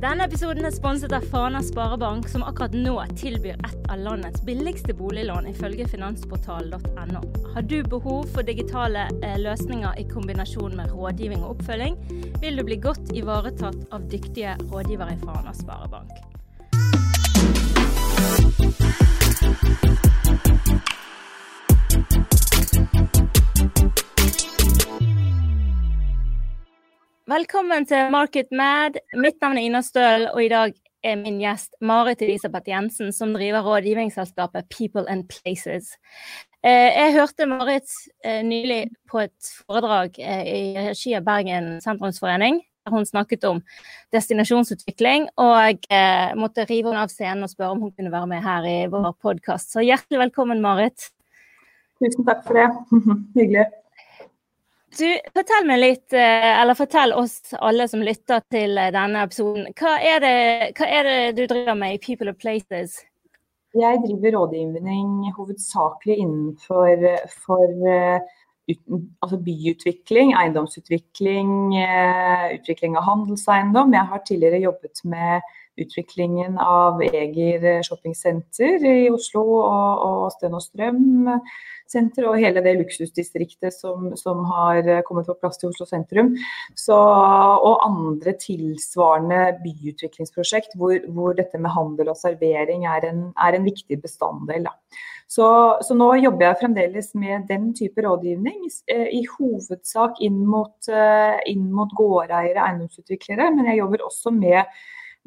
Denne episoden er sponset av Fana sparebank, som akkurat nå tilbyr et av landets billigste boliglån, ifølge finansportal.no. Har du behov for digitale eh, løsninger i kombinasjon med rådgivning og oppfølging, vil du bli godt ivaretatt av dyktige rådgivere i Fana sparebank. Velkommen til Market Mad. Mitt navn er Ina Støl, og i dag er min gjest Marit Elisabeth Jensen, som driver rådgivningsselskapet People and Places. Eh, jeg hørte Marit eh, nylig på et foredrag eh, i regi av Bergen sentrumsforening. Der hun snakket om destinasjonsutvikling, og jeg måtte rive henne av scenen og spørre om hun kunne være med her i vår podkast. Så hjertelig velkommen, Marit. Tusen takk for det. Hyggelig. Du, fortell meg litt, eh, eller fortell oss alle som lytter til eh, denne episoden. Hva er det, hva er det du driver med i People of Places? Jeg driver rådgivning hovedsakelig innenfor for, altså byutvikling, eiendomsutvikling, utvikling av handelseiendom. Jeg har tidligere jobbet med utviklingen av Eger shoppingsenter i Oslo og, og Sten og Strøm senter og hele det luksusdistriktet som, som, har kommet på plass til Oslo sentrum. Så, og andre tilsvarende byutviklingsprosjekt hvor, hvor, dette med handel og servering er en, er en viktig bestanddel. Så, så, nå jobber jeg fremdeles med den type rådgivning, eh, i hovedsak inn mot, eh, inn mot gårdeiere, eiendomsutviklere. Men jeg jobber også med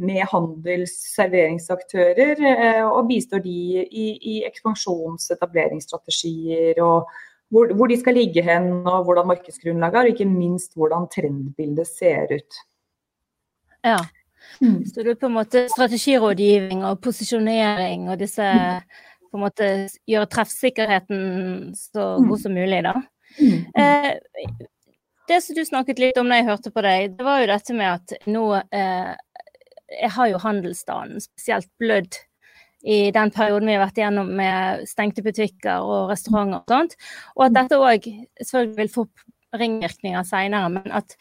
med handels-serveringsaktører eh, og bistår de i, i ekspansjons-etableringsstrategier og hvor, hvor, de skal ligge hen og hvordan markedsgrunnlaget er, og ikke minst hvordan trendbildet ser ut. Ja, mm. så du er på en måte strategirådgivning og posisjonering og disse på en måte gjøre treffsikkerheten så mm. god som mulig, da. Mm. Eh, det som du snakket litt om da jeg hørte på deg, det var jo dette med at nå eh, jeg har jo handelsstanden spesielt blødd i den perioden vi har vært igjennom med stengte butikker og restauranter og sånt. Og at dette òg selvfølgelig vil få ringvirkninger seinere, men at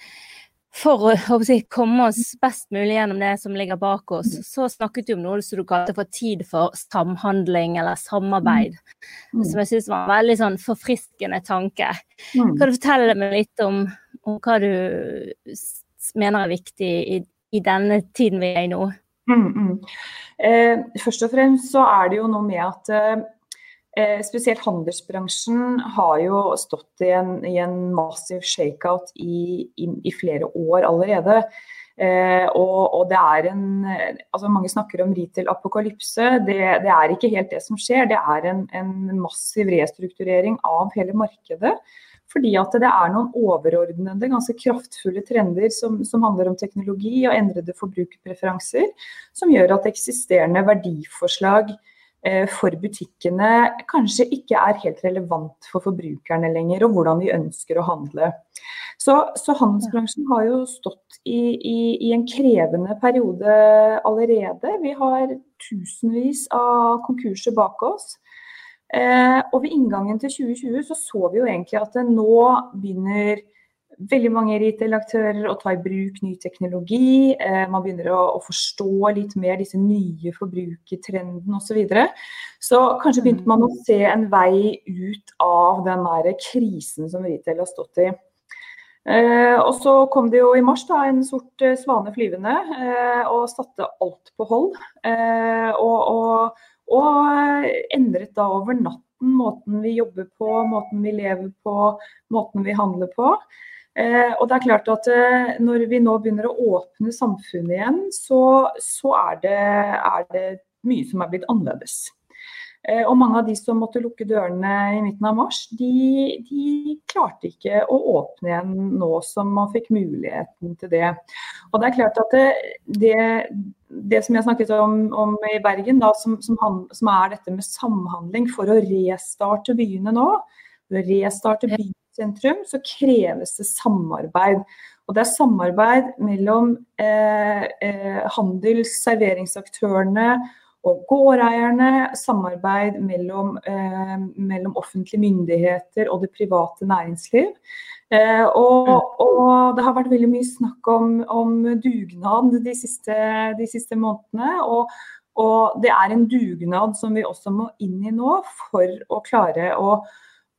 for å si, komme oss best mulig gjennom det som ligger bak oss, så snakket du om noe som du kalte for tid for samhandling eller samarbeid. Mm. Som jeg syns var en veldig sånn forfriskende tanke. Mm. Kan du fortelle meg litt om, om hva du mener er viktig i, i denne tiden vi er i nå? Mm, mm. Eh, først og fremst så er det jo noe med at eh, spesielt handelsbransjen har jo stått i en, i en massiv shakeout i, i, i, flere år allerede. Eh, og, og, det er en altså Mange snakker om retail-apokalypse. Det, det, er ikke helt det som skjer. Det er en, en massiv restrukturering av hele markedet. Fordi at det er noen overordnede, ganske kraftfulle trender som, som, handler om teknologi og endrede forbrukerpreferanser, som gjør at eksisterende verdiforslag eh, for butikkene kanskje ikke er helt relevant for forbrukerne lenger, og hvordan de ønsker å handle. Så, så handelsbransjen har jo stått i, i, i, en krevende periode allerede. Vi har tusenvis av konkurser bak oss. Eh, og ved inngangen til 2020 så, så vi jo egentlig at nå begynner veldig mange retail-aktører å ta i bruk ny teknologi. Eh, man begynner å, å, forstå litt mer disse nye forbrukertrendene osv. Så, videre. så kanskje begynte man å mm. se en vei ut av den der krisen som retail har stått i. Eh, og så kom det jo i mars da, en sort eh, svane flyvende eh, og satte alt på hold. Eh, og, og og endret da over natten måten vi jobber på, måten vi lever på, måten vi handler på. Eh, og det er klart at eh, Når vi nå begynner å åpne samfunnet igjen, så, så er, det, er, det, mye som er blitt annerledes. Eh, og mange av de som måtte lukke dørene i midten av mars, de, de, klarte ikke å åpne igjen nå som man fikk muligheten til det. Og det er klart at det, det det som jeg snakket om, om i Bergen, da, som, som, som, er dette med samhandling for å restarte byene nå, for å bysentrum, så kreves det samarbeid. Og det er samarbeid mellom eh, eh, handels-, serveringsaktørene og gårdeierne, samarbeid mellom, eh, mellom offentlige myndigheter og det private næringsliv. Eh, og, og, det har vært veldig mye snakk om, om dugnad de siste, de siste månedene. Og, og, det er en dugnad som vi også må inn i nå for å klare å,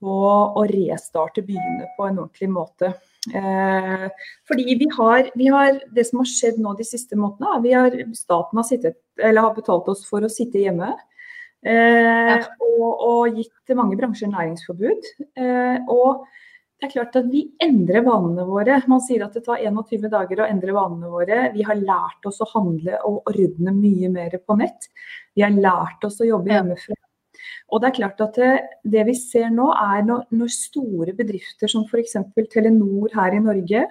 å, å restarte byene på en ordentlig måte. Eh, fordi vi har, vi har, Det som har skjedd nå de siste månedene, vi har, staten har, sittet, har betalt oss for å sitte hjemme. Eh, og, og, gitt mange bransjer næringsforbud. Eh, og det er klart at vi endrer vanene våre. Man sier at det tar 21 dager å endre vanene våre. Vi har lært oss å handle og ordne mye mer på nett. Vi har lært oss å jobbe hjemmefra. Og det er klart at det, det vi ser nå, er når, når store bedrifter som f.eks. Telenor her i Norge,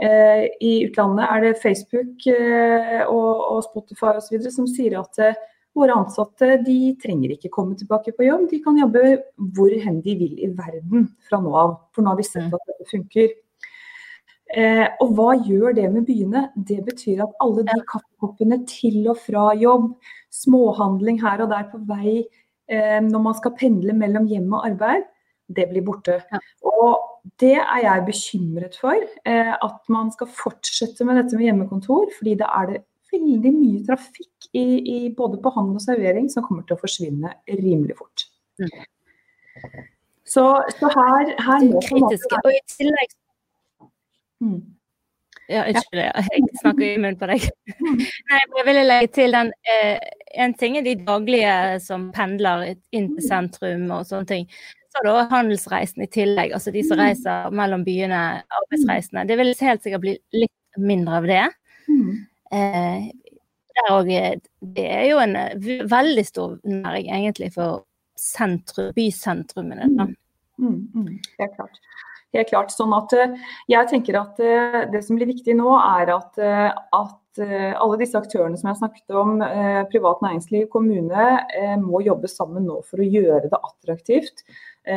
eh, i utlandet er det Facebook eh, og, og Spotify osv. som sier at eh, våre ansatte de trenger ikke komme tilbake på jobb, de kan jobbe hvor hen de vil i verden fra nå av. For nå har vi sett at dette funker. Eh, og hva gjør det med byene? Det betyr at alle de kaffekoppene til og fra jobb, småhandling her og der på vei når man skal pendle mellom hjem og arbeid, det blir borte. Ja. Og det er jeg bekymret for. Eh, at man skal fortsette med dette med hjemmekontor. Fordi da er det veldig mye trafikk i, i både på handel og servering som kommer til å forsvinne rimelig fort. Mm. Så, så, her, her må i tillegg mm. Ja, unnskyld, jeg snakker i munnen på deg. Nei, jeg ville legge til den eh, En ting er de daglige som pendler inn til sentrum og sånne ting. Så da handelsreisen i tillegg, altså de som reiser mellom byene, arbeidsreisende. Det vil helt sikkert bli litt mindre av det. Eh, det er jo en veldig stor næring egentlig for sentrum, bysentrumene. Da. mm, mm, det er klart. Helt klart. Sånn at eh, jeg tenker at eh, det som blir viktig nå, er at, eh, at alle disse aktørene som jeg snakket om, privat næringsliv, kommune, må jobbe sammen nå for å gjøre det attraktivt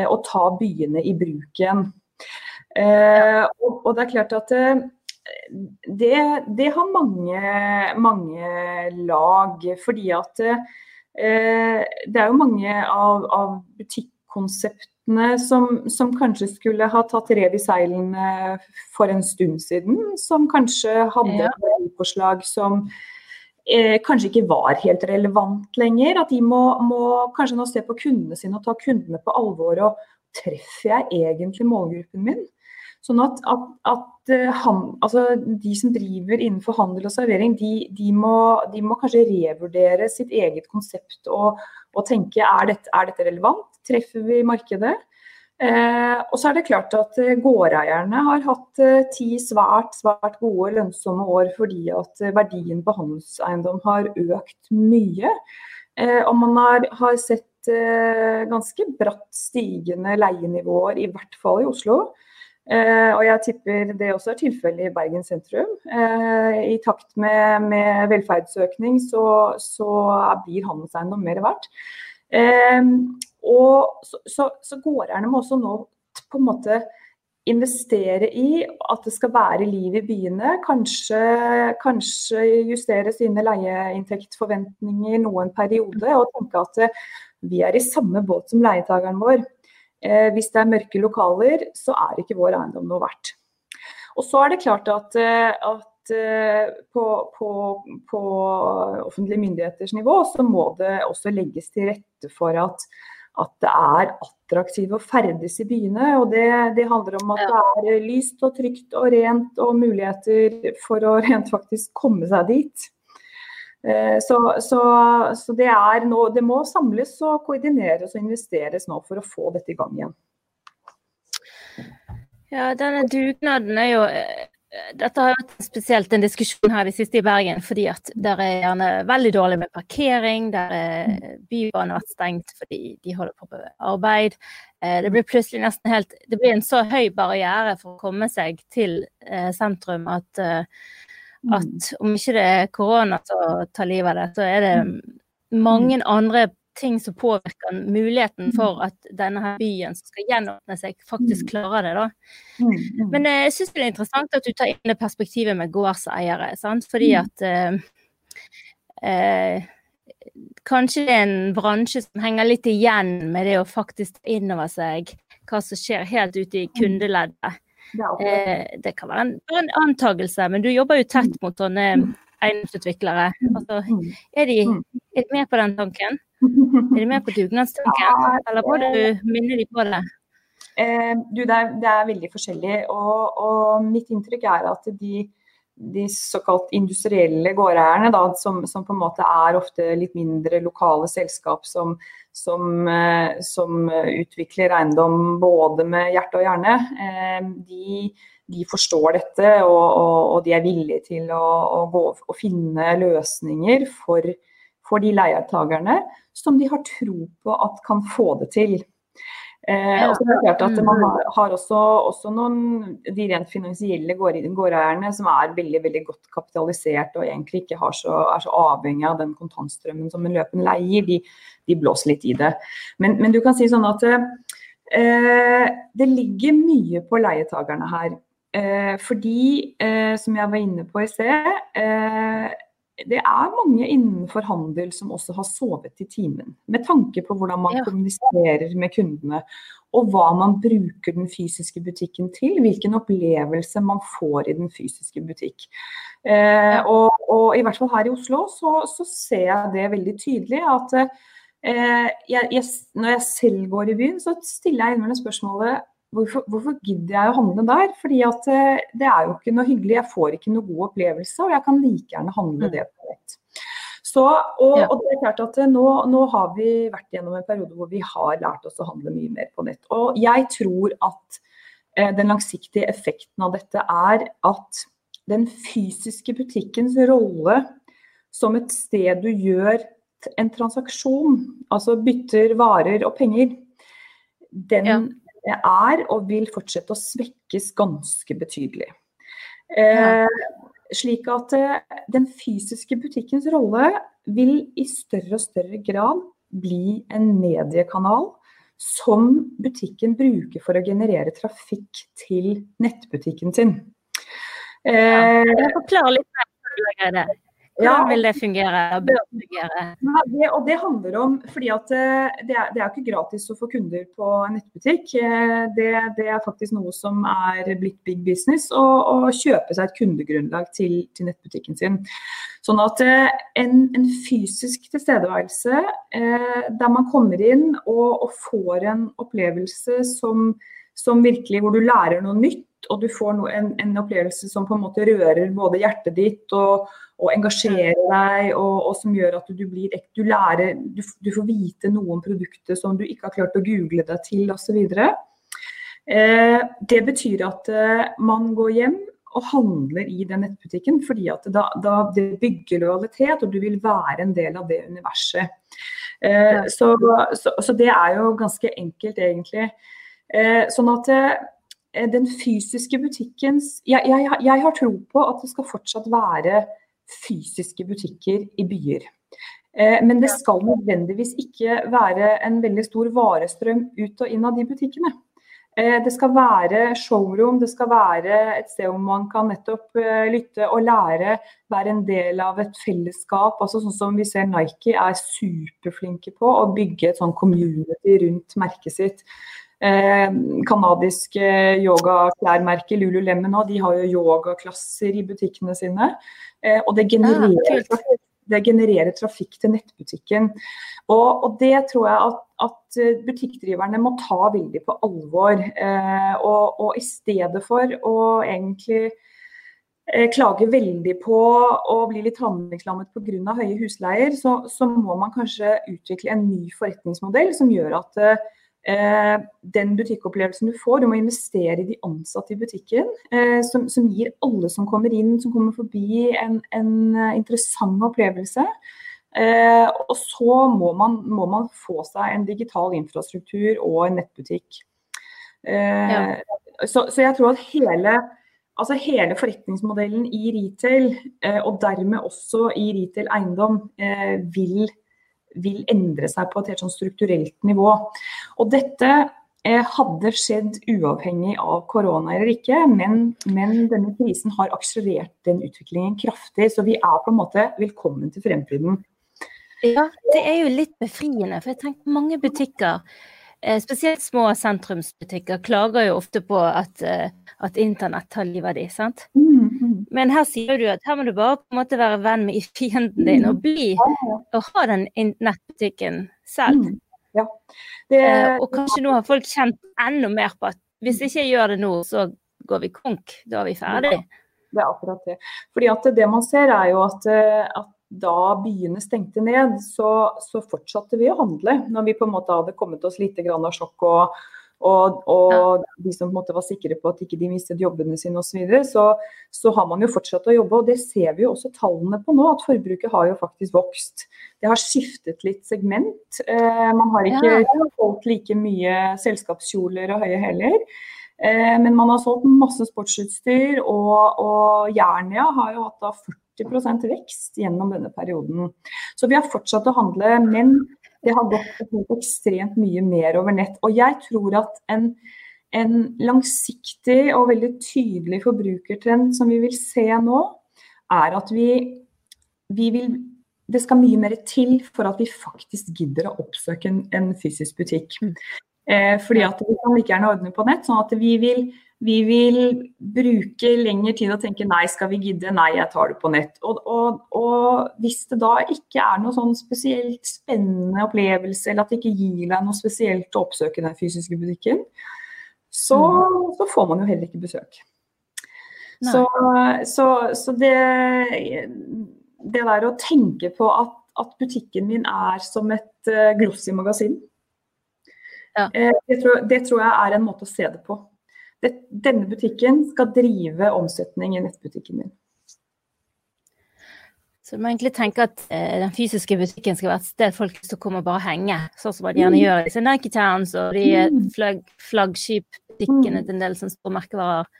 å ta byene i bruk igjen. Og det er klart at det, det har mange, mange, lag. Fordi at det er jo mange av, av butikkonsept som, som, kanskje skulle ha tatt rev i seilene for en stund siden. Som kanskje hadde ja. et forslag som eh, kanskje ikke var helt relevant lenger. At de må, må, kanskje nå se på kundene sine og ta kundene på alvor. og Treffer jeg egentlig målgruppen min? Sånn at, at, at eh, han, altså de som driver innenfor handel og servering, de, de, må, de må, kanskje revurdere sitt eget konsept og, og tenke er dette, er dette relevant? Treffer vi markedet? Eh, og så er det klart at eh, gårdeierne har hatt eh, ti svært svært gode lønnsomme år fordi at eh, verdien på handelseiendom har økt mye. Og man har, har sett ganske bratt stigende leienivåer, i hvert fall i Oslo. Eh, og jeg tipper det også er tilfellet i Bergen sentrum. Eh, I takt med, med velferdsøkning så, så, blir handelseiendom mer verdt. Eh, og så, så, så gårdeierne må også nå på en måte investere i at det skal være liv i byene. Kanskje, kanskje justere sine leieinntektsforventninger noen periode. Og tenke at vi er i samme båt som leietakeren vår. Eh, hvis det er mørke lokaler, så er ikke vår eiendom noe verdt. Og så er det klart at, eh, at eh, på, på, på, offentlige myndigheters nivå så må det også legges til rette for at, at det er attraktivt å ferdes i byene. og det, det, handler om at det er lyst og trygt og rent og muligheter for å rent faktisk komme seg dit. Eh, så, så, så det, nå, det, må samles og koordineres og investeres nå for å få dette i gang igjen. Ja, denne dugnaden er jo eh, dette har vært spesielt en diskusjon her de siste i Bergen, fordi at det er gjerne veldig dårlig med parkering. Der er Bybanen vært stengt fordi de holder på med arbeid. Eh, det blir plutselig nesten helt Det blir en så høy barriere for å komme seg til sentrum at. At om ikke det er korona som tar livet av det, så er det mm. mange mm. andre ting som påvirker muligheten for at denne her byen som skal gjenåpne seg, faktisk klarer det. da. Men eh, jeg syns det er interessant at du tar inn det perspektivet med gårdseiere. sant? Fordi at eh, eh, Kanskje det er en bransje som henger litt igjen med det å faktisk ta inn over seg hva som skjer helt ute i kundeleddet. Eh, det kan være en, en antagelse, men du jobber jo tett mot sånne eiendomsutviklere. Altså, er, de, er, de, med på den tanken? Er de med på dugnadstanken, eller må du minne de på det? Eh, du, det, er, det, er, veldig forskjellig, og, og, mitt inntrykk er at de, de såkalt industrielle gårdeierne, da, som, som, på en måte er ofte litt mindre lokale selskap som, som, eh, som utvikler eiendom både med hjerte og hjerne, eh, de de forstår dette, og, og, og de er villige til å, å, gå, å finne løsninger for, for de leietakerne som de har tro på at kan få det til. Eh, og så er det klart at Man har, har også, også, noen de rent finansielle gårdeierne som er veldig veldig godt kapitalisert og egentlig ikke så, er så avhengig av den kontantstrømmen som en løpende leier. De, de blåser litt i det. Men, men, du kan si sånn at eh, det ligger mye på leietakerne her. Eh, fordi, eh, som jeg var inne på i sted, eh, det er mange innenfor handel som også har sovet i timen. Med tanke på hvordan man ja. kommuniserer med kundene. Og hva man bruker den fysiske butikken til. Hvilken opplevelse man får i den fysiske butikk. Eh, og, og, i hvert fall her i Oslo så, så ser jeg det veldig tydelig. at eh, jeg, jeg, når jeg selv går i byen, så stiller jeg innimellom spørsmålet hvorfor, hvorfor, gidder jeg å handle der? Fordi at eh, det er jo ikke noe hyggelig, jeg får ikke noe god opplevelse, og jeg kan like gjerne handle mm. det på nett. Så, og, ja. og, det er klart at eh, nå, nå, har vi vært gjennom en periode hvor vi har lært oss å handle mye mer på nett. Og jeg tror at eh, den langsiktige effekten av dette er at den fysiske butikkens rolle som et sted du gjør en transaksjon, altså bytter varer og penger, den, ja er og vil fortsette å svekkes ganske betydelig. Eh, slik at eh, den fysiske butikkens rolle vil i større og større grad bli en mediekanal som butikken bruker for å generere trafikk til nettbutikken sin. Eh, ja, Forklar litt mer. Hvordan vil det fungere? Bør fungere? Ja, det, og det handler om fordi at eh, det er, det er ikke gratis å få kunder på en nettbutikk. Eh, det, det, er faktisk noe som er blitt big business, å, å kjøpe seg et kundegrunnlag til, til nettbutikken sin. Sånn at eh, en, en fysisk tilstedeværelse eh, der man kommer inn og, og får en opplevelse som, som, virkelig hvor du lærer noe nytt, og du får no, en, en, opplevelse som på en måte rører både hjertet ditt og, og engasjerer deg, og, og, som gjør at du blir du lærer du, du, får vite noe om produktet som du ikke har klart å google deg til osv. Eh, det betyr at eh, man går hjem og handler i den nettbutikken, fordi at da, da det bygger lojalitet, og du vil være en del av det universet. Eh, så, så, så, det er jo ganske enkelt, egentlig. Eh, sånn at eh, den fysiske butikkens jeg, jeg, jeg, har tro på at det skal fortsatt være fysiske butikker i byer. Eh, men det skal nødvendigvis ikke være en veldig stor varestrøm ut og inn av de butikkene. Eh, det skal være showroom, det skal være et sted hvor man kan nettopp eh, lytte og lære, være en del av et fellesskap. altså Sånn som vi ser Nike er superflinke på å bygge et sånn community rundt merket sitt. Eh, yogaklærmerket Lululemon nå, de har jo yogaklasser i butikkene sine. Eh, og det genererer, trafikk, det genererer trafikk til nettbutikken. Og, og det tror jeg at, at, eh, butikkdriverne må ta veldig på alvor. Og, og, i stedet for å egentlig klage veldig på å bli litt handlingslammet pga. høye husleier, så, så, må man kanskje utvikle en ny forretningsmodell som gjør at den butikkopplevelsen du får, du må investere i de ansatte i butikken. Eh, som, som, gir alle som kommer inn, som kommer forbi, en, en eh, interessant opplevelse. Eh, og så må man, må man, få seg en digital infrastruktur og en nettbutikk. Eh, ja. så, så, jeg tror at hele, altså hele forretningsmodellen i retail, eh, og dermed også i retail eiendom, vil vil endre seg på et helt sånn strukturelt nivå. Og dette eh, hadde skjedd uavhengig av korona eller ikke, men, men, denne krisen har akselerert den utviklingen kraftig. Så vi er på en måte velkommen til fremtiden. Ja, det er jo litt befriende. For jeg tenker mange butikker, eh, spesielt små sentrumsbutikker, klager jo ofte på at, eh, at internett tar livet av dem. sant? Mm, mm. Men her sier du at her må du bare på en måte være venn med fienden din og bli og ha den nettbutikken selv. Mm. Ja. Det... Eh, og kanskje nå har folk kjent enda mer på at hvis ikke jeg gjør det nå, så går vi konk. Da er vi ferdig. Det er akkurat det. Fordi at det man ser er jo at, eh, at da byene stengte ned, så, så, fortsatte vi å handle. Når vi på en måte hadde kommet oss litt av sjokk og, og, og de som på en måte var sikre på at ikke de mistet jobbene sine osv., så, videre, så så har man jo fortsatt å jobbe. og Det ser vi jo også tallene på nå, at forbruket har jo faktisk vokst. Det har skiftet litt segment. Eh, man har ikke ja. solgt like mye selskapskjoler og høye hæler. Eh, men man har solgt masse sportsutstyr, og, og Jernia har jo hatt da 40% vekst gjennom denne perioden. Så vi har fortsatt å handle, men det har gått ekstremt mye mer over nett. Og jeg tror at en, en langsiktig og veldig tydelig forbrukertrend som vi vil se nå, er at vi, vi vil det skal mye mer til for at vi faktisk gidder å oppsøke en, en fysisk butikk. Mm. Eh, fordi at vi kan like gjerne ordne på nett. sånn at vi vil, vi vil bruke lengre tid og tenke nei, skal vi gidde? Nei, jeg tar det på nett. Og, og, og, hvis det da ikke er noe sånn spesielt spennende opplevelse, eller at det ikke gir deg noe spesielt å oppsøke den fysiske butikken, så, mm. så får man jo heller ikke besøk. Så, så, så, det, det der å tenke på at, at butikken min er som et uh, glossy magasin ja. Eh, det, tror, det, tror, jeg er en måte å se det på. Det, denne butikken skal drive omsetning i nettbutikken din. Så du må egentlig tenke at eh, den fysiske butikken skal være et sted folk som kommer og bare henger, sånn som de gjerne mm. gjør i Nike Towns og de mm. flagg, flaggskipbutikkene mm. til en del som står merkevarer.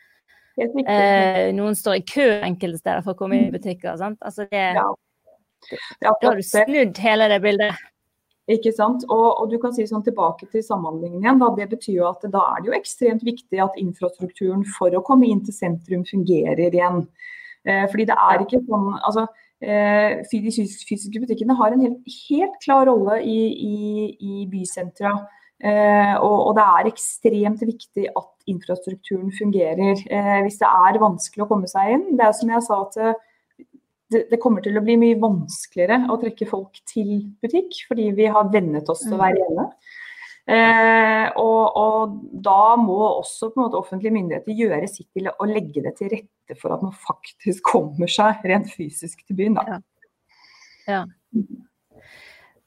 Eh, noen står i kø enkelte steder for å komme inn i butikker. Sant? Altså det, ja. Da har du snudd hele det bildet. Ikke sant? Og, og, du kan si sånn tilbake til samhandlingen igjen. Da. Det betyr jo at da er det jo ekstremt viktig at infrastrukturen for å komme inn til sentrum fungerer igjen. Eh, fordi det er ikke sånn altså, eh, De fysiske butikkene har en helt, helt klar rolle i, i, i bysentra. Eh, og, og, det er ekstremt viktig at infrastrukturen fungerer. Eh, hvis det er vanskelig å komme seg inn. Det er som jeg sa til det, det, kommer til å bli mye vanskeligere å trekke folk til butikk, fordi vi har vennet oss til å være hjemme. Eh, og, og, da må også på en måte offentlige myndigheter gjøre sitt til å legge det til rette for at man faktisk kommer seg rent fysisk til byen. Da. Ja. ja.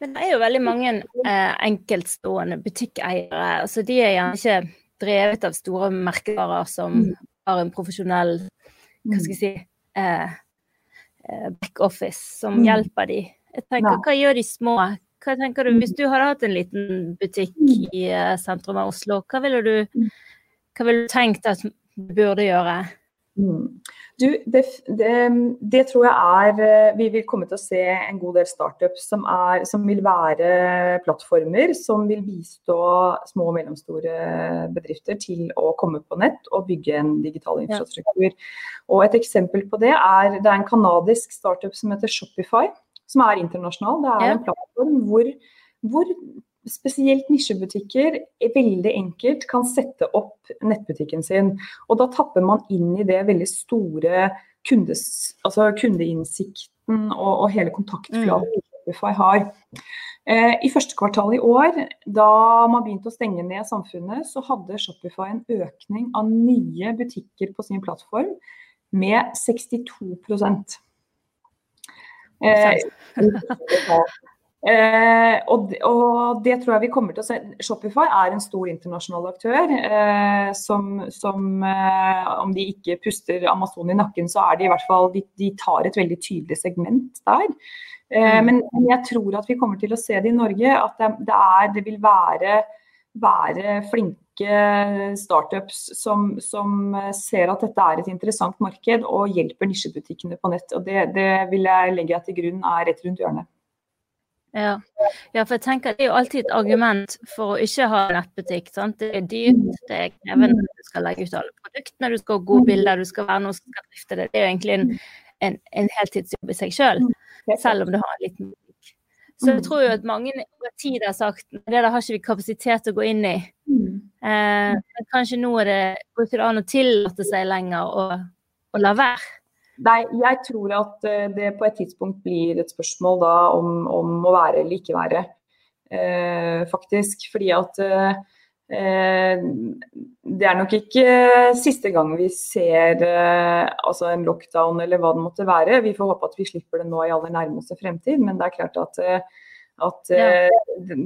Men det er jo veldig mange eh, enkeltstående butikkeiere. altså De er gjerne ikke drevet av store merkevarer som mm. har en profesjonell hva skal jeg si, Eh, backoffice som mm. hjelper de. Jeg tenker, Hva gjør de små? Hva tenker du, Hvis du hadde hatt en liten butikk mm. i eh, sentrum av Oslo, hva ville du, mm. hva ville du tenkt at du burde gjøre? Mm. Du, det, det, det, tror jeg er eh, Vi vil komme til å se en god del startups som, er, som vil være plattformer som vil bistå små og mellomstore bedrifter til å komme på nett og bygge en digital infrastruktur. Ja. Og Et eksempel på det er det er en kanadisk startup som heter Shopify, som er internasjonal. Det er ja. en plattform hvor, hvor spesielt nisjebutikker veldig enkelt kan sette opp nettbutikken sin. Og da tapper man inn i det veldig store kundes, altså kundeinnsikten og, og hele kontaktflaten mm. Shopify har. Eh, I første kvartal i år, da man begynte å stenge ned samfunnet, så hadde Shopify en økning av nye butikker på sin plattform med 62 eh, Eh, og, og, det tror jeg vi kommer til å se. Shopify er en stor internasjonal aktør. Eh, som, som eh, om de ikke puster Amazon i nakken, så er de i hvert fall De, de tar et veldig tydelig segment der. Eh, mm. men, men, jeg tror at vi kommer til å se det i Norge. At det, det, er, det vil være, være flinke startups som, som, ser at dette er et interessant marked og hjelper nisjebutikkene på nett. og Det, det vil jeg legge til grunn er rett rundt hjørnet. Ja. ja. for jeg tenker det er jo alltid et argument for å ikke ha nettbutikk. Sant? Det er dyrt, det er krevende, du skal legge ut alle produktene, du skal ha gode bilder, du skal være noe som skal drifte det. Det er jo egentlig en, en, en heltidsjobb i seg sjøl, selv, selv om du har en liten butikk. Så jeg tror jo at mange over tid har sagt det der har ikke vi kapasitet til å gå inn i. Eh, men kanskje nå er det går ikke an å tillate seg lenger å la være? Nei, jeg tror at eh, det på et tidspunkt blir et spørsmål da om, om å være eller ikke være. Eh, faktisk. Fordi at eh, Eh, det er nok ikke siste gang vi ser eh, altså en lockdown eller hva det måtte være. Vi får håpe at vi slipper det nå i aller nærmeste fremtid, men det er klart at, eh, at ja.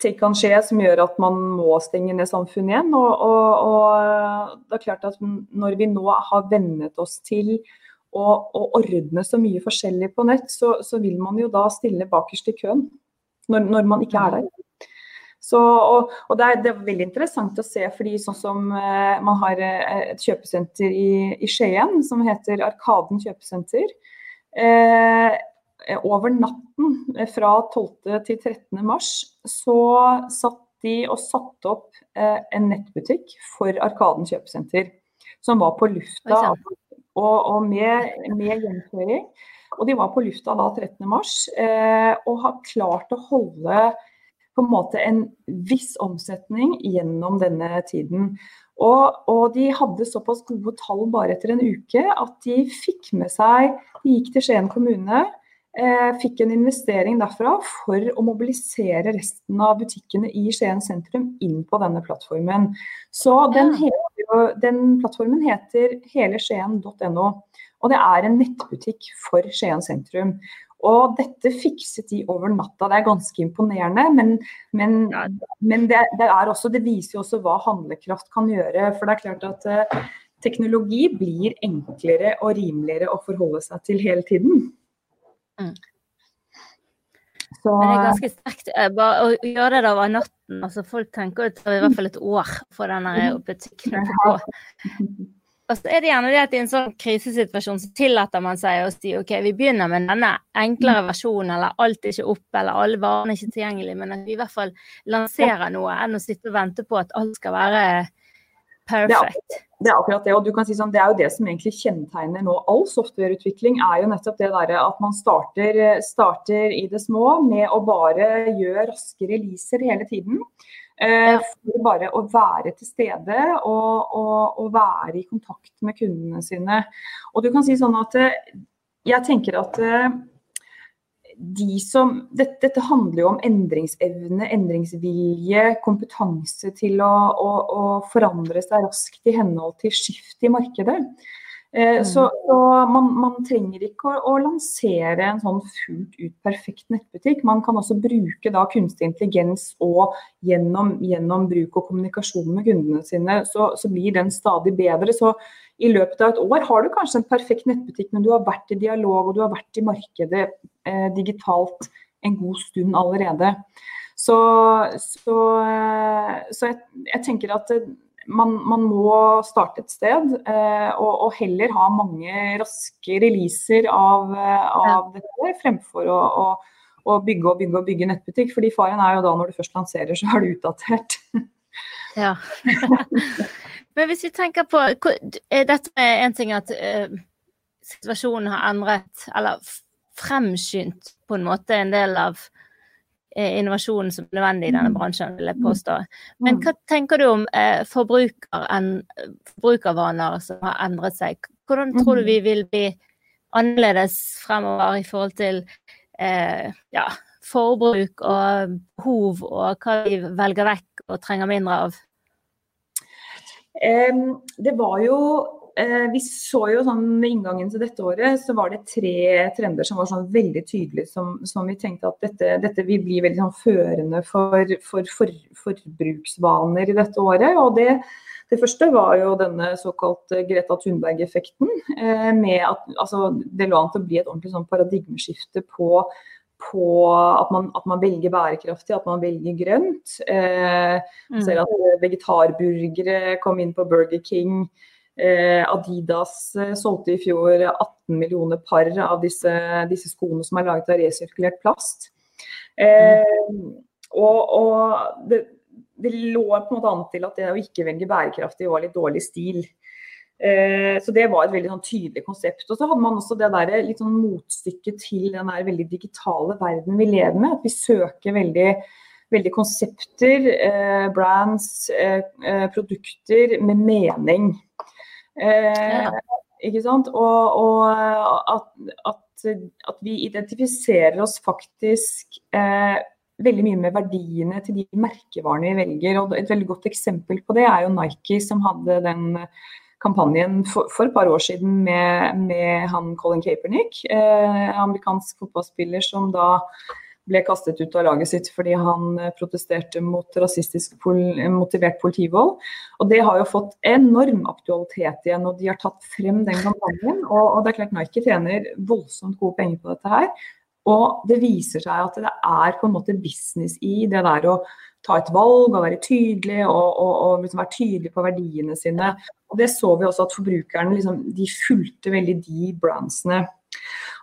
ting kan skje som gjør at man må stenge ned samfunnet igjen. Og, og, og, det er klart at når vi nå har vennet oss til å, og ordne så mye forskjellig på nett, så, så, vil man jo da stille bakerst i køen når, når man ikke er der. Så, og, og det, er, det, er, veldig interessant å se, fordi sånn som eh, man har eh, et kjøpesenter i, i, Skien som heter Arkaden kjøpesenter. Eh, over natten eh, fra 12. til 13. mars så satt de og satte opp eh, en nettbutikk for Arkaden kjøpesenter. Som var på lufta og, og med, med gjennomføring. Og de var på lufta da 13. mars eh, og har klart å holde på en måte en viss omsetning gjennom denne tiden. Og, og, de hadde såpass gode tall bare etter en uke at de fikk med seg De gikk til Skien kommune, fikk en investering derfra for å mobilisere resten av butikkene i Skien sentrum inn på denne plattformen. Så den, heter, den plattformen heter heleskien.no. Og det er en nettbutikk for Skien sentrum. Og dette fikset de over natta. Det er ganske imponerende, men, men, men det, det, også, det, viser jo også hva handlekraft kan gjøre. For det er klart at uh, teknologi blir enklere og rimeligere å forholde seg til hele tiden. Mm. Så, men det er ganske sterkt uh, bare å gjøre det over natten. Altså, folk tenker det tar i hvert fall et år for denne butikken å gå. Og så er det gjerne det at i en sånn krisesituasjon så tillater man seg å si ok, vi begynner med denne enklere versjonen, eller alt er ikke oppe, eller alle varene er ikke tilgjengelige, men at vi i hvert fall lanserer noe, enn å sitte og vente på at alt skal være perfect. Det er akkurat det, og du kan si sånn, det er jo det som egentlig kjennetegner nå all softwareutvikling, er jo nettopp det der at man starter, starter i det små med å bare gjøre raske releaser hele tiden. Eh, for bare å være til stede og, og, og, være i kontakt med kundene sine. Og du kan si sånn at eh, jeg tenker at eh, de som, dette, dette, handler jo om endringsevne, endringsvilje, kompetanse til å, å, å forandre seg raskt i henhold til skift i markedet. Eh, mm. Så, man, man, trenger ikke å, å, lansere en sånn fullt ut perfekt nettbutikk. Man kan også bruke da kunstig intelligens og gjennom, gjennom bruk og kommunikasjon med kundene sine, så, så, blir den stadig bedre. Så i løpet av et år har du kanskje en perfekt nettbutikk, men du har vært i dialog og du har vært i markedet eh, digitalt en god stund allerede. Så, så, eh, så jeg, jeg, tenker at man, man, må starte et sted, eh, og, og, heller ha mange raske releaser av, eh, av dette, fremfor å, å, å, bygge og bygge og bygge nettbutikk. fordi faren er jo da når du først lanserer, så er du utdatert. ja. Men hvis vi tenker på Dette er en ting at uh, situasjonen har endret, eller fremskynt på en måte en del av uh, innovasjonen som er nødvendig i denne mm. bransjen, vil jeg påstå. Men mm. hva tenker du om uh, forbruker forbrukervaner som har endret seg? Hvordan tror du mm. vi vil bli annerledes fremover i forhold til ja, forbruk og behov, og hva vi velger vekk og trenger mindre av? Det var jo eh, vi så jo sånn Med inngangen til dette året så var det tre trender som var sånn veldig tydelige, som, som vi tenkte at dette, dette vil bli veldig sånn førende for, for, for, forbruksvaner i dette året. og det det første var jo denne såkalt Greta Thunberg-effekten. Eh, med at altså, Det lå an til å bli et ordentlig sånn paradigmeskifte på, på at, man, at, man, velger bærekraftig, at man velger grønt. Eh, mm. Ser at vegetarburgere kom inn på Burger King. Eh, Adidas eh, solgte i fjor 18 millioner par av disse, disse skoene som er laget av resirkulert plast. Eh, og, og det, det, lå på en måte an til at det å ikke velge bærekraftig var litt dårlig stil. Eh, så det var et veldig sånn, tydelig konsept. Og så hadde man også det der, litt sånn motstykket til den der veldig digitale verden vi lever med. At vi søker veldig veldig konsepter, eh, brands, eh, eh produkter med mening. Eh, ja. Ikke sant? Og, og at, at, at, vi identifiserer oss faktisk eh, veldig mye med verdiene til de merkevarene vi velger. Og et veldig godt eksempel på det er jo Nike, som hadde den kampanjen for, for et par år siden med, med han Colin Kaepernick, eh, amerikansk fotballspiller som da ble kastet ut av laget sitt fordi han eh, protesterte mot rasistisk pol motivert politivold. Og Det har jo fått enorm aktualitet igjen, og de har tatt frem den kampanjen. Og, og det er klart Nike tjener voldsomt gode penger på dette her. Og det viser seg at det er på en måte business i det der å ta et valg og være tydelig og, og, og liksom være tydelig på verdiene sine. Og Det så vi også at forbrukerne liksom, de fulgte veldig de brandsene.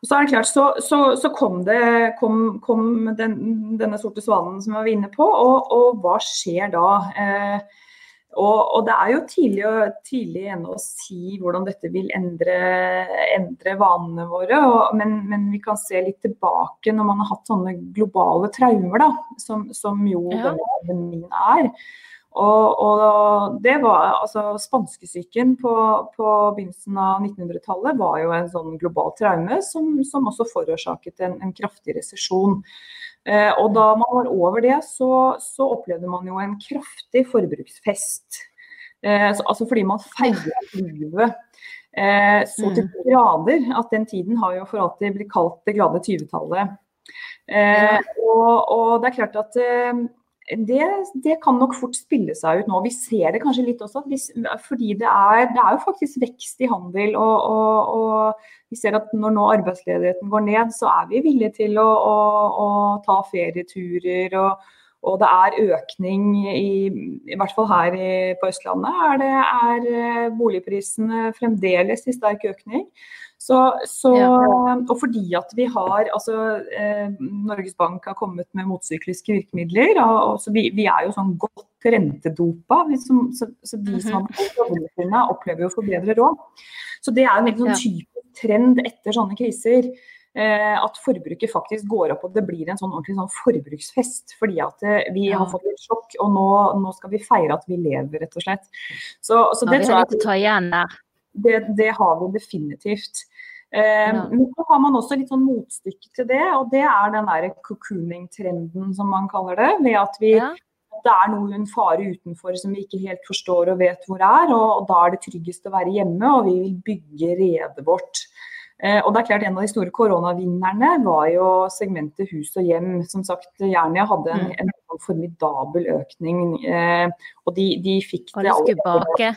Og så er det klart, så, så, så kom, det, kom, kom den, denne sorte svanen som vi var inne på, og, og hva skjer da? Eh, og, og, det er jo tidlig, tidlig ennå å si hvordan dette vil endre, endre vanene våre. Og, men, men, vi kan se litt tilbake når man har hatt sånne globale traumer, da, som, som jo ja. denne pandemien er. Og, og, det var altså Spanskesyken på, på begynnelsen av 1900-tallet var jo en sånn global traume som, som også forårsaket en, en kraftig resesjon. Eh, og da man var over det, så, så opplevde man jo en kraftig forbruksfest. Eh, altså fordi man feiret livet eh, så til mm. grader at den tiden har jo for alltid blitt kalt det glade 20-tallet. Og, og, det er klart at det, det, kan nok fort spille seg ut nå. Vi ser det kanskje litt også, hvis, fordi det er, det er, jo faktisk vekst i handel. Og, og, og, vi ser at når nå arbeidsledigheten går ned, så er vi villige til å, å, å ta ferieturer. Og, og, det er økning, i, i hvert fall her i, på Østlandet, er, det, er eh, boligprisene fremdeles i sterk økning. Så, så. Og fordi at vi har altså eh, Norges Bank har kommet med motsykliske virkemidler. og, og vi, vi, er jo sånn godt rentedopa. Så, så, så, de som har mm -hmm. opplever å få bedre råd. Så det er en veldig sånn typisk trend etter sånne kriser. Eh, at forbruket faktisk går opp og det blir en sånn ordentlig sånn forbruksfest. Fordi at eh, vi har fått litt sjokk, og nå, nå, skal vi feire at vi lever, rett og slett. Så, så det, tror jeg, det, det har vi definitivt. Eh, men så har man også litt sånn motstykke til det, og det er den der cocooning-trenden som man kaller det. Ved at vi, ja. det er noen fare utenfor som vi ikke helt forstår og vet hvor er. Og, og da er det tryggest å være hjemme, og vi vil bygge redet vårt. Eh, og det er klart En av de store koronavinnerne var jo segmentet hus og hjem. Som sagt, Jernia hadde en, mm. en formidabel økning. Eh, og de, de fikk det alle.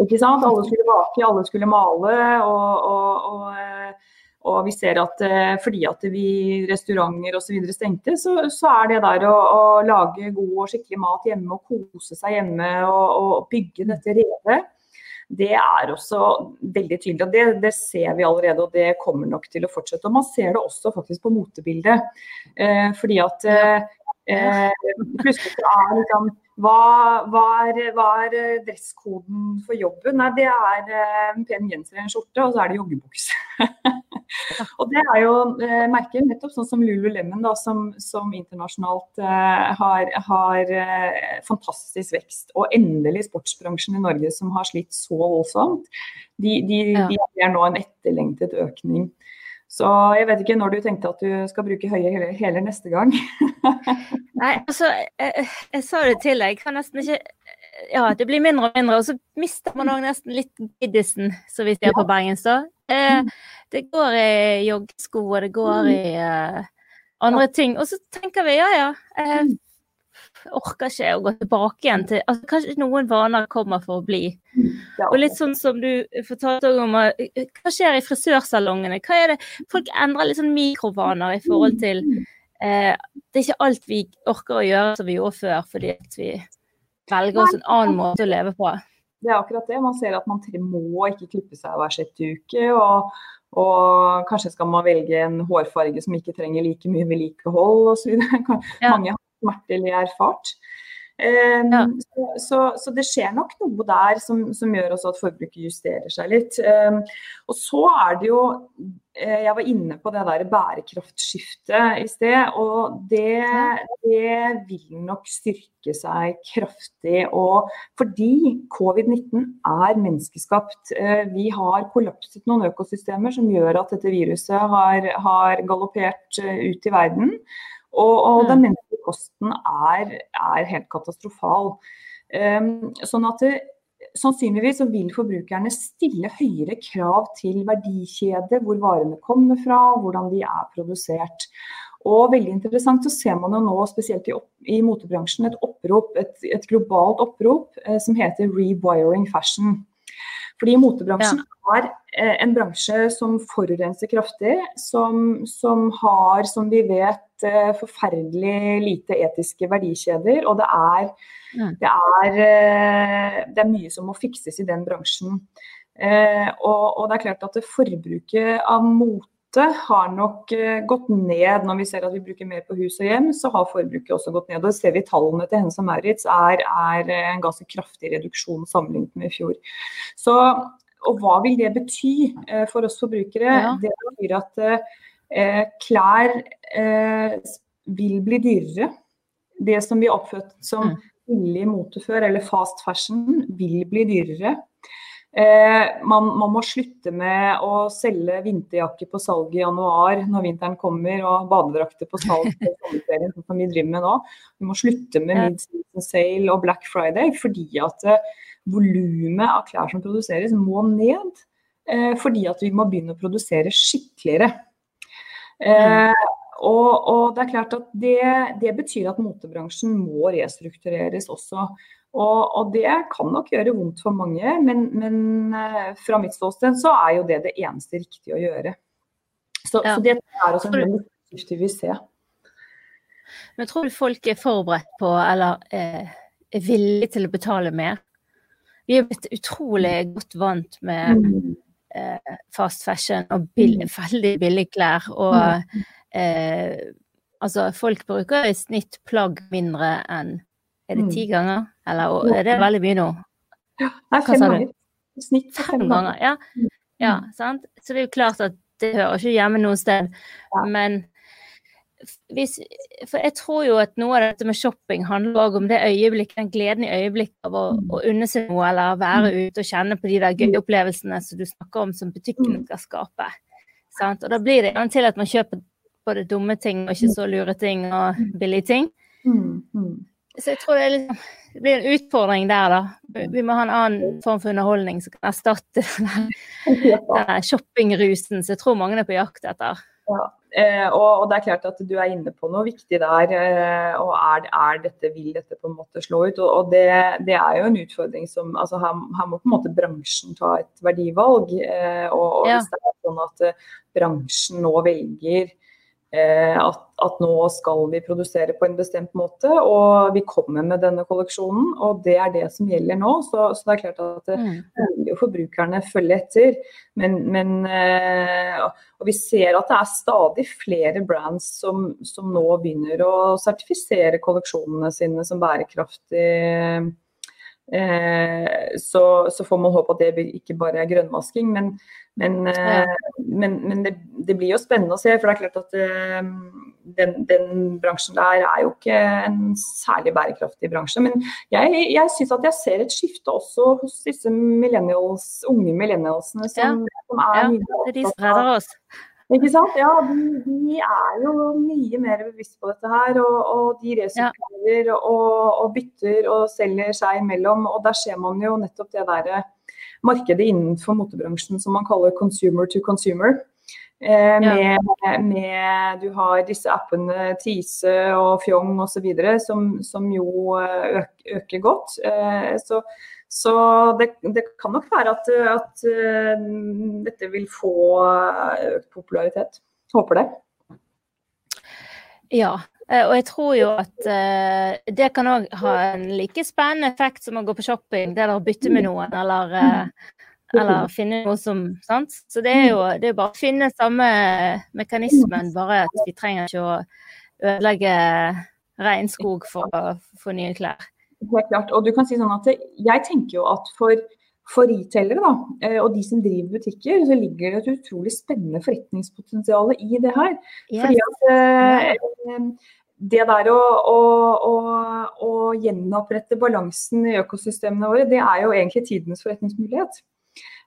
Ikke sant? Alle skulle bake, alle skulle male. og, og, og eh, og vi ser at eh, fordi at vi restauranter osv. stengte, så, så, er det der å, å, lage god og skikkelig mat hjemme og kose seg hjemme og, og bygge dette revet, det er også veldig tydelig. og det, det, ser vi allerede, og det kommer nok til å fortsette. Og man ser det også faktisk på motebildet. Eh, fordi at eh, eh plutselig er liksom hva, hva, er, hva, er, eh, dresskoden for jobben? Nei, det er eh, en pen genser i en skjorte, og så er det joggebukse. og det er jo eh, merker nettopp sånn som Lululemon, da, som, som internasjonalt eh, har, har eh, fantastisk vekst. Og endelig sportsbransjen i Norge som har slitt så voldsomt. De, de, ja. de er nå en etterlengtet økning. Så jeg vet ikke når du tenkte at du skal bruke høye hæler neste gang. Nei, altså, jeg, jeg, sa det til deg. Jeg kan nesten ikke Ja, det blir mindre og mindre. Og så mister man òg nesten litt giddisen, som vi sier på bergensk. Eh, mm. det går i joggesko, og det går mm. i eh, andre ting. Og så tenker vi ja, ja. Eh, mm orker ikke å gå tilbake igjen til altså, Kanskje noen vaner kommer for å bli. Og litt sånn som du fortalte om, eh, hva skjer i frisørsalongene? Hva er det? Folk endrer litt sånn mikrovaner i forhold til eh, Det er ikke alt vi orker å gjøre som vi gjorde før, fordi vi velger oss en annen måte å leve på. Det er akkurat det. Man ser at man må ikke klippe seg hver sjette uke. Og, og, kanskje skal man velge en hårfarge som ikke trenger like mye vedlikehold osv. Ja. Mange smertelig erfart. Um, ja. så, så, så, det skjer nok noe der som, som gjør også at forbruket justerer seg litt. Um, og så er det jo Eh, jeg var inne på det der bærekraftskiftet i sted. Og det, det, vil nok styrke seg kraftig. Og fordi covid-19 er menneskeskapt. Eh, vi har kollapset noen økosystemer som gjør at dette viruset har, har galoppert eh, ut i verden. Og, og den menneskelige kosten er, er helt katastrofal. Um, sånn at det, sannsynligvis så vil forbrukerne stille høyere krav til verdikjede, hvor varene kommer fra, hvordan de er produsert. Og veldig interessant så ser man jo nå, spesielt i, i motebransjen, et opprop, et, et globalt opprop eh, som heter 'rewiring fashion'. Fordi motebransjen ja. er eh, en bransje som forurenser kraftig, som, som, har, som vi vet, eh, forferdelig lite etiske verdikjeder. Og det er Mm. Det, er, eh, det, er, mye som må fikses i den bransjen. Eh, og, og, det er klart at forbruket av mote har nok eh, gått ned. Når vi ser at vi bruker mer på hus og hjem, så har forbruket også gått ned. Og ser vi tallene til Hennes og Maurits er, er, en ganske kraftig reduksjon sammenlignet med i fjor. Så, og hva vil det bety for oss forbrukere? Ja. Det betyr at eh, klær eh, vil bli dyrere. Det som vi har som mm billig mote før, eller fast fashion, vil bli dyrere. Eh, man, man, må slutte med å selge vinterjakker på salg i januar når vinteren kommer, og badedrakter på salg på sommerferien, som vi driver med nå. Vi må slutte med mid-season sale og Black Friday fordi at eh, volumet av klær som produseres, må ned. Eh, fordi at vi må begynne å produsere skikkeligere. Eh, mm. Og, og, det er klart at det, det, betyr at motebransjen må restruktureres også. Og, og, det kan nok gjøre vondt for mange, men, men eh, fra mitt ståsted så er jo det det eneste riktige å gjøre. Så, ja. så det er også en viktig vi ser. Men tror du folk er forberedt på, eller eh, er villige til å betale mer? Vi er blitt utrolig godt vant med mm. eh, fast fashion og billig, mm. veldig billige klær. og mm eh, Altså, folk bruker i snitt plagg mindre enn Er det ti mm. ganger? Eller er det veldig mye nå? Ja, Hva fem ganger. Snitt fem ganger. Ja. Mm. ja, sant. Så det er jo klart at det hører ikke hjemme noe sted. Men hvis, for jeg tror jo at noe av dette med shopping handler også om det øyeblikket, den gleden i øyeblikket av å, mm. å unne seg noe, eller være ute og kjenne på de der gøye opplevelsene som du snakker om som butikken skal skape. Sant? Og da blir det til at man kjøper både dumme ting og ikke så lure ting og billige ting. Så jeg tror det, liksom, det, blir en utfordring der, da. Vi må ha en annen form for underholdning som kan erstatte den shoppingrusen som jeg tror mange er på jakt etter. Ja. Eh, og, og, det er klart at du er inne på noe viktig der. Eh, og er, er, dette, vil dette på en måte slå ut? Og, og det, det, er jo en utfordring som altså her, her, må på en måte bransjen ta et verdivalg. Eh, og, og hvis det er sånn at eh, bransjen nå velger at, at, nå skal vi produsere på en bestemt måte, og vi kommer med denne kolleksjonen. Og det er det som gjelder nå. Så, så det er klart at mm. forbrukerne følger etter. Men, men eh, og vi ser at det er stadig flere brands som, som nå begynner å sertifisere kolleksjonene sine som bærekraftig. Eh, så, så, får man håpe at det ikke bare er grønnvasking, men, men, ja. Eh, men, men det, det, blir jo spennende å se. For det er klart at eh, den, den, bransjen der er jo ikke en særlig bærekraftig bransje. Men jeg, jeg syns at jeg ser et skifte også hos disse millennials, unge millennialsene som, ja. som er ja, mye de som oss. Ikke sant? Ja, de, de, er jo mye mer bevisst på dette her. Og, og de resirkulerer og, og, bytter og selger seg imellom. Og der ser man jo nettopp det derre markedet innenfor motebransjen som man kaller consumer to consumer. Eh, med, med, du har disse appene Tise og Fjong osv. Som, som jo øk, øker, godt. Eh, så, så det, det, kan nok være at, at uh, dette vil få økt popularitet. Håper det. Ja, Eh, og jeg tror jo at uh, det kan òg ha en like spennende effekt som å gå på shopping, det der å bytte med noen, eller, uh, eller finne noe som sant? Så det er jo det er bare å finne samme mekanismen, bare at vi trenger ikke å ødelegge regnskog for å få nye klær. Helt klart. Og du kan si sånn at jeg tenker jo at for for retailere da, eh, og de som driver butikker, så ligger det et utrolig spennende forretningspotensial i det her. Yes. Fordi at eh, det der å, å, å, å, gjenopprette balansen i økosystemene våre, det er jo egentlig tidenes forretningsmulighet.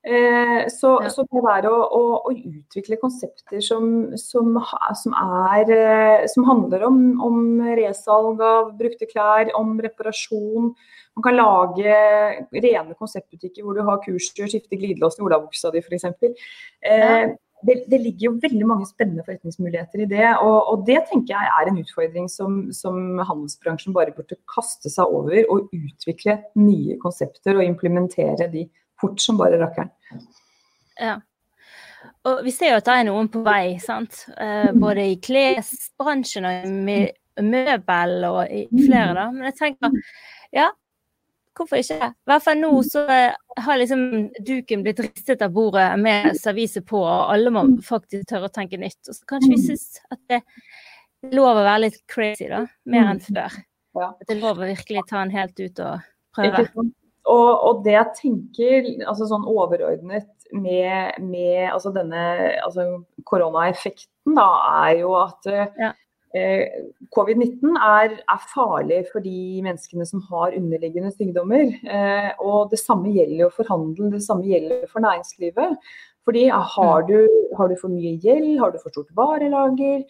Eh, så, ja. så, det der å, å, utvikle konsepter som, som, som, er, eh, som handler om, om, resalg av brukte klær, om reparasjon, man kan lage rene konseptbutikker hvor du har kursdyr, skifte glidelåsen i olabuksa di f.eks. Eh, det, det, ligger jo veldig mange spennende forretningsmuligheter i det. Og, og det tenker jeg er en utfordring som, som, handelsbransjen bare burde kaste seg over. Og utvikle nye konsepter og implementere de fort som bare rakkeren. Ja. Og vi ser jo at det er noen på vei, sant. Eh, både i klesbransjen og i møbel og i flere, da. Men jeg tenker, ja, hvorfor ikke? I hvert fall nå så har liksom duken blitt ristet av bordet med servise på, og alle må faktisk tørre å tenke nytt. Og så kanskje vi syns at det er lov å være litt crazy, da. Mer enn før. At det er lov å virkelig ta den helt ut og prøve. Og, og, det jeg tenker, altså sånn overordnet med, med altså denne altså koronaeffekten, da, er jo at ja. Eh, Covid-19 er, er, farlig for de menneskene som har underliggende sykdommer. Eh, og det samme gjelder jo for handel, det samme gjelder for næringslivet. Fordi har du, har du for mye gjeld, har du for stort varelager,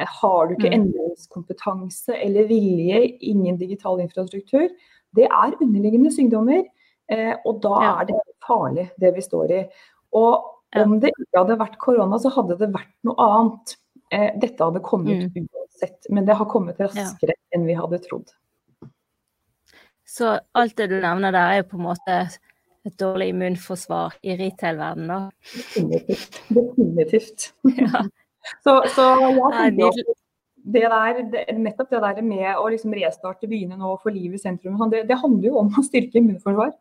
eh, har du ikke mm. endringskompetanse eller vilje, ingen digital infrastruktur, det er underliggende sykdommer. Og da er det farlig, det vi står i. Og om det ikke hadde vært korona, så hadde det vært noe annet. Dette hadde kommet mm. ut sett, men det har kommet raskere ja. enn vi hadde trodd. Så alt det du nevner der, er jo på en måte et dårlig immunforsvar i retail-verdenen, da? Definitivt. Definitivt. Ja. så, så jeg tenker det der, det, nettopp det der med å liksom restarte byene nå og få liv i sentrum, det, det handler jo om å styrke immunforsvar.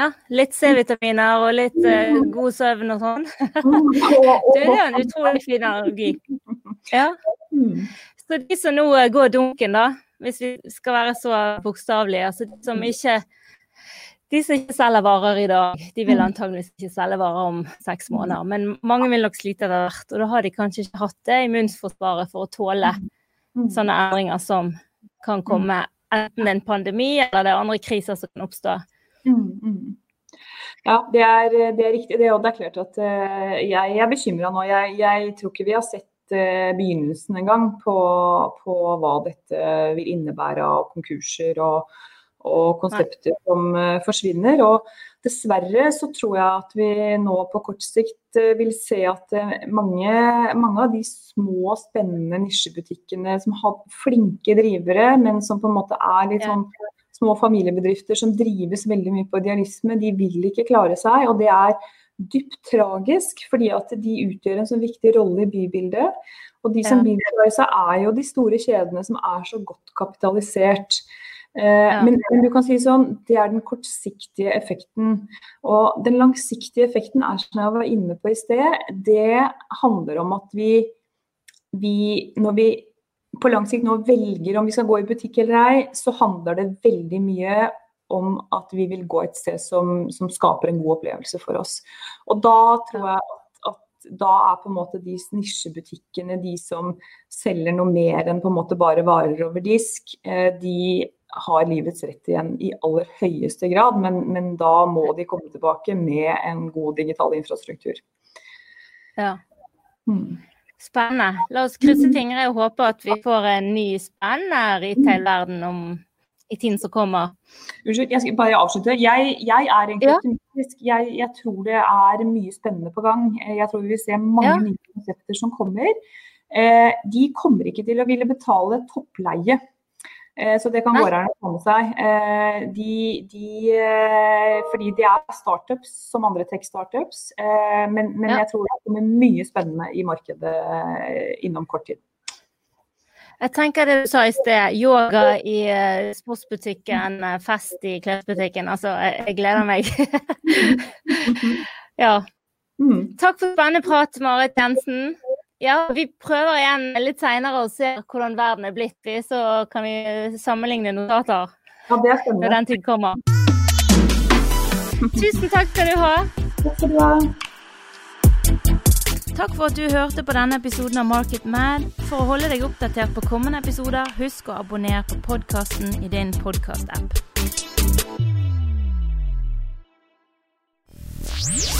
Ja, litt C-vitaminer og litt uh, god søvn og sånn. det er en utrolig fin analogi. Ja. Mm. Så de som nå eh, går dunken, da, hvis vi skal være så bokstavelige, altså de som ikke de som ikke selger varer i dag, de vil mm. antageligvis ikke selge varer om seks måneder. Men mange vil nok slite etter hvert, og da har de kanskje ikke hatt det immunforsvaret for å tåle sånne endringer som kan komme enten en pandemi eller det er andre kriser som kan oppstå. Ja, det er, det er, riktig. Det, og det er klart at uh, jeg, er bekymra nå. Jeg, jeg, tror ikke vi har sett uh, begynnelsen engang på, på hva dette vil innebære av konkurser og, og konsepter som uh, forsvinner. Og dessverre så tror jeg at vi nå på kort sikt vil se at mange, mange, av de små, spennende nisjebutikkene som har flinke drivere, men som på en måte er litt sånn små familiebedrifter som drives veldig mye på idealisme, de vil ikke klare seg. Og det er dypt tragisk, fordi at de utgjør en så viktig rolle i bybildet. Og de som ja. vil klare seg, er jo de store kjedene som er så godt kapitalisert. Eh, ja. men, men, du kan si sånn, det er den kortsiktige effekten. Og den langsiktige effekten er som jeg var inne på i sted, det handler om at vi, vi når vi på lang sikt nå velger om vi skal gå i butikk eller ei, så handler det veldig mye om at vi vil gå et sted som, som skaper en god opplevelse for oss. Og da tror jeg at, at da er på en måte de nisjebutikkene, de som selger noe mer enn på en måte bare varer over disk, eh, de har livets rett igjen i aller høyeste grad, men, men da må de komme tilbake med en god digital infrastruktur. Ja. Hmm. Spennende. La oss krysse fingre og håpe at vi får en ny spennende retail-verden om i tiden som kommer. Unnskyld, jeg skal bare avslutte. Jeg, jeg er egentlig ja. optimistisk. Jeg, jeg, tror det er mye spennende på gang. Jeg tror vi vil se mange ja. nye konsepter som kommer. Eh, de kommer ikke til å ville betale toppleie Eh, så det kan gårdeierne få med seg. Eh, de, de, eh, fordi de er startups som andre tech-startups. Men, men ja. jeg tror det kommer mye spennende i markedet innom kort tid. Jeg tenker det du sa i sted, yoga i sportsbutikken, fest i klesbutikken. Altså, jeg gleder meg. ja. Mm. Takk for spennende prat, Marit Jensen. Ja, vi prøver igjen litt seinere og ser hvordan verden er blitt, så kan vi sammenligne notater ja, det når den tid kommer. Tusen takk skal du ha. Takk skal du ha. Takk for at du hørte på denne episoden av Market Mad. For å holde deg oppdatert på kommende episoder, husk å abonnere på podkasten i din podkast-app.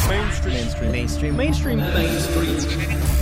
Mainstream. Mainstream. Mainstream. Mainstream. Mainstream.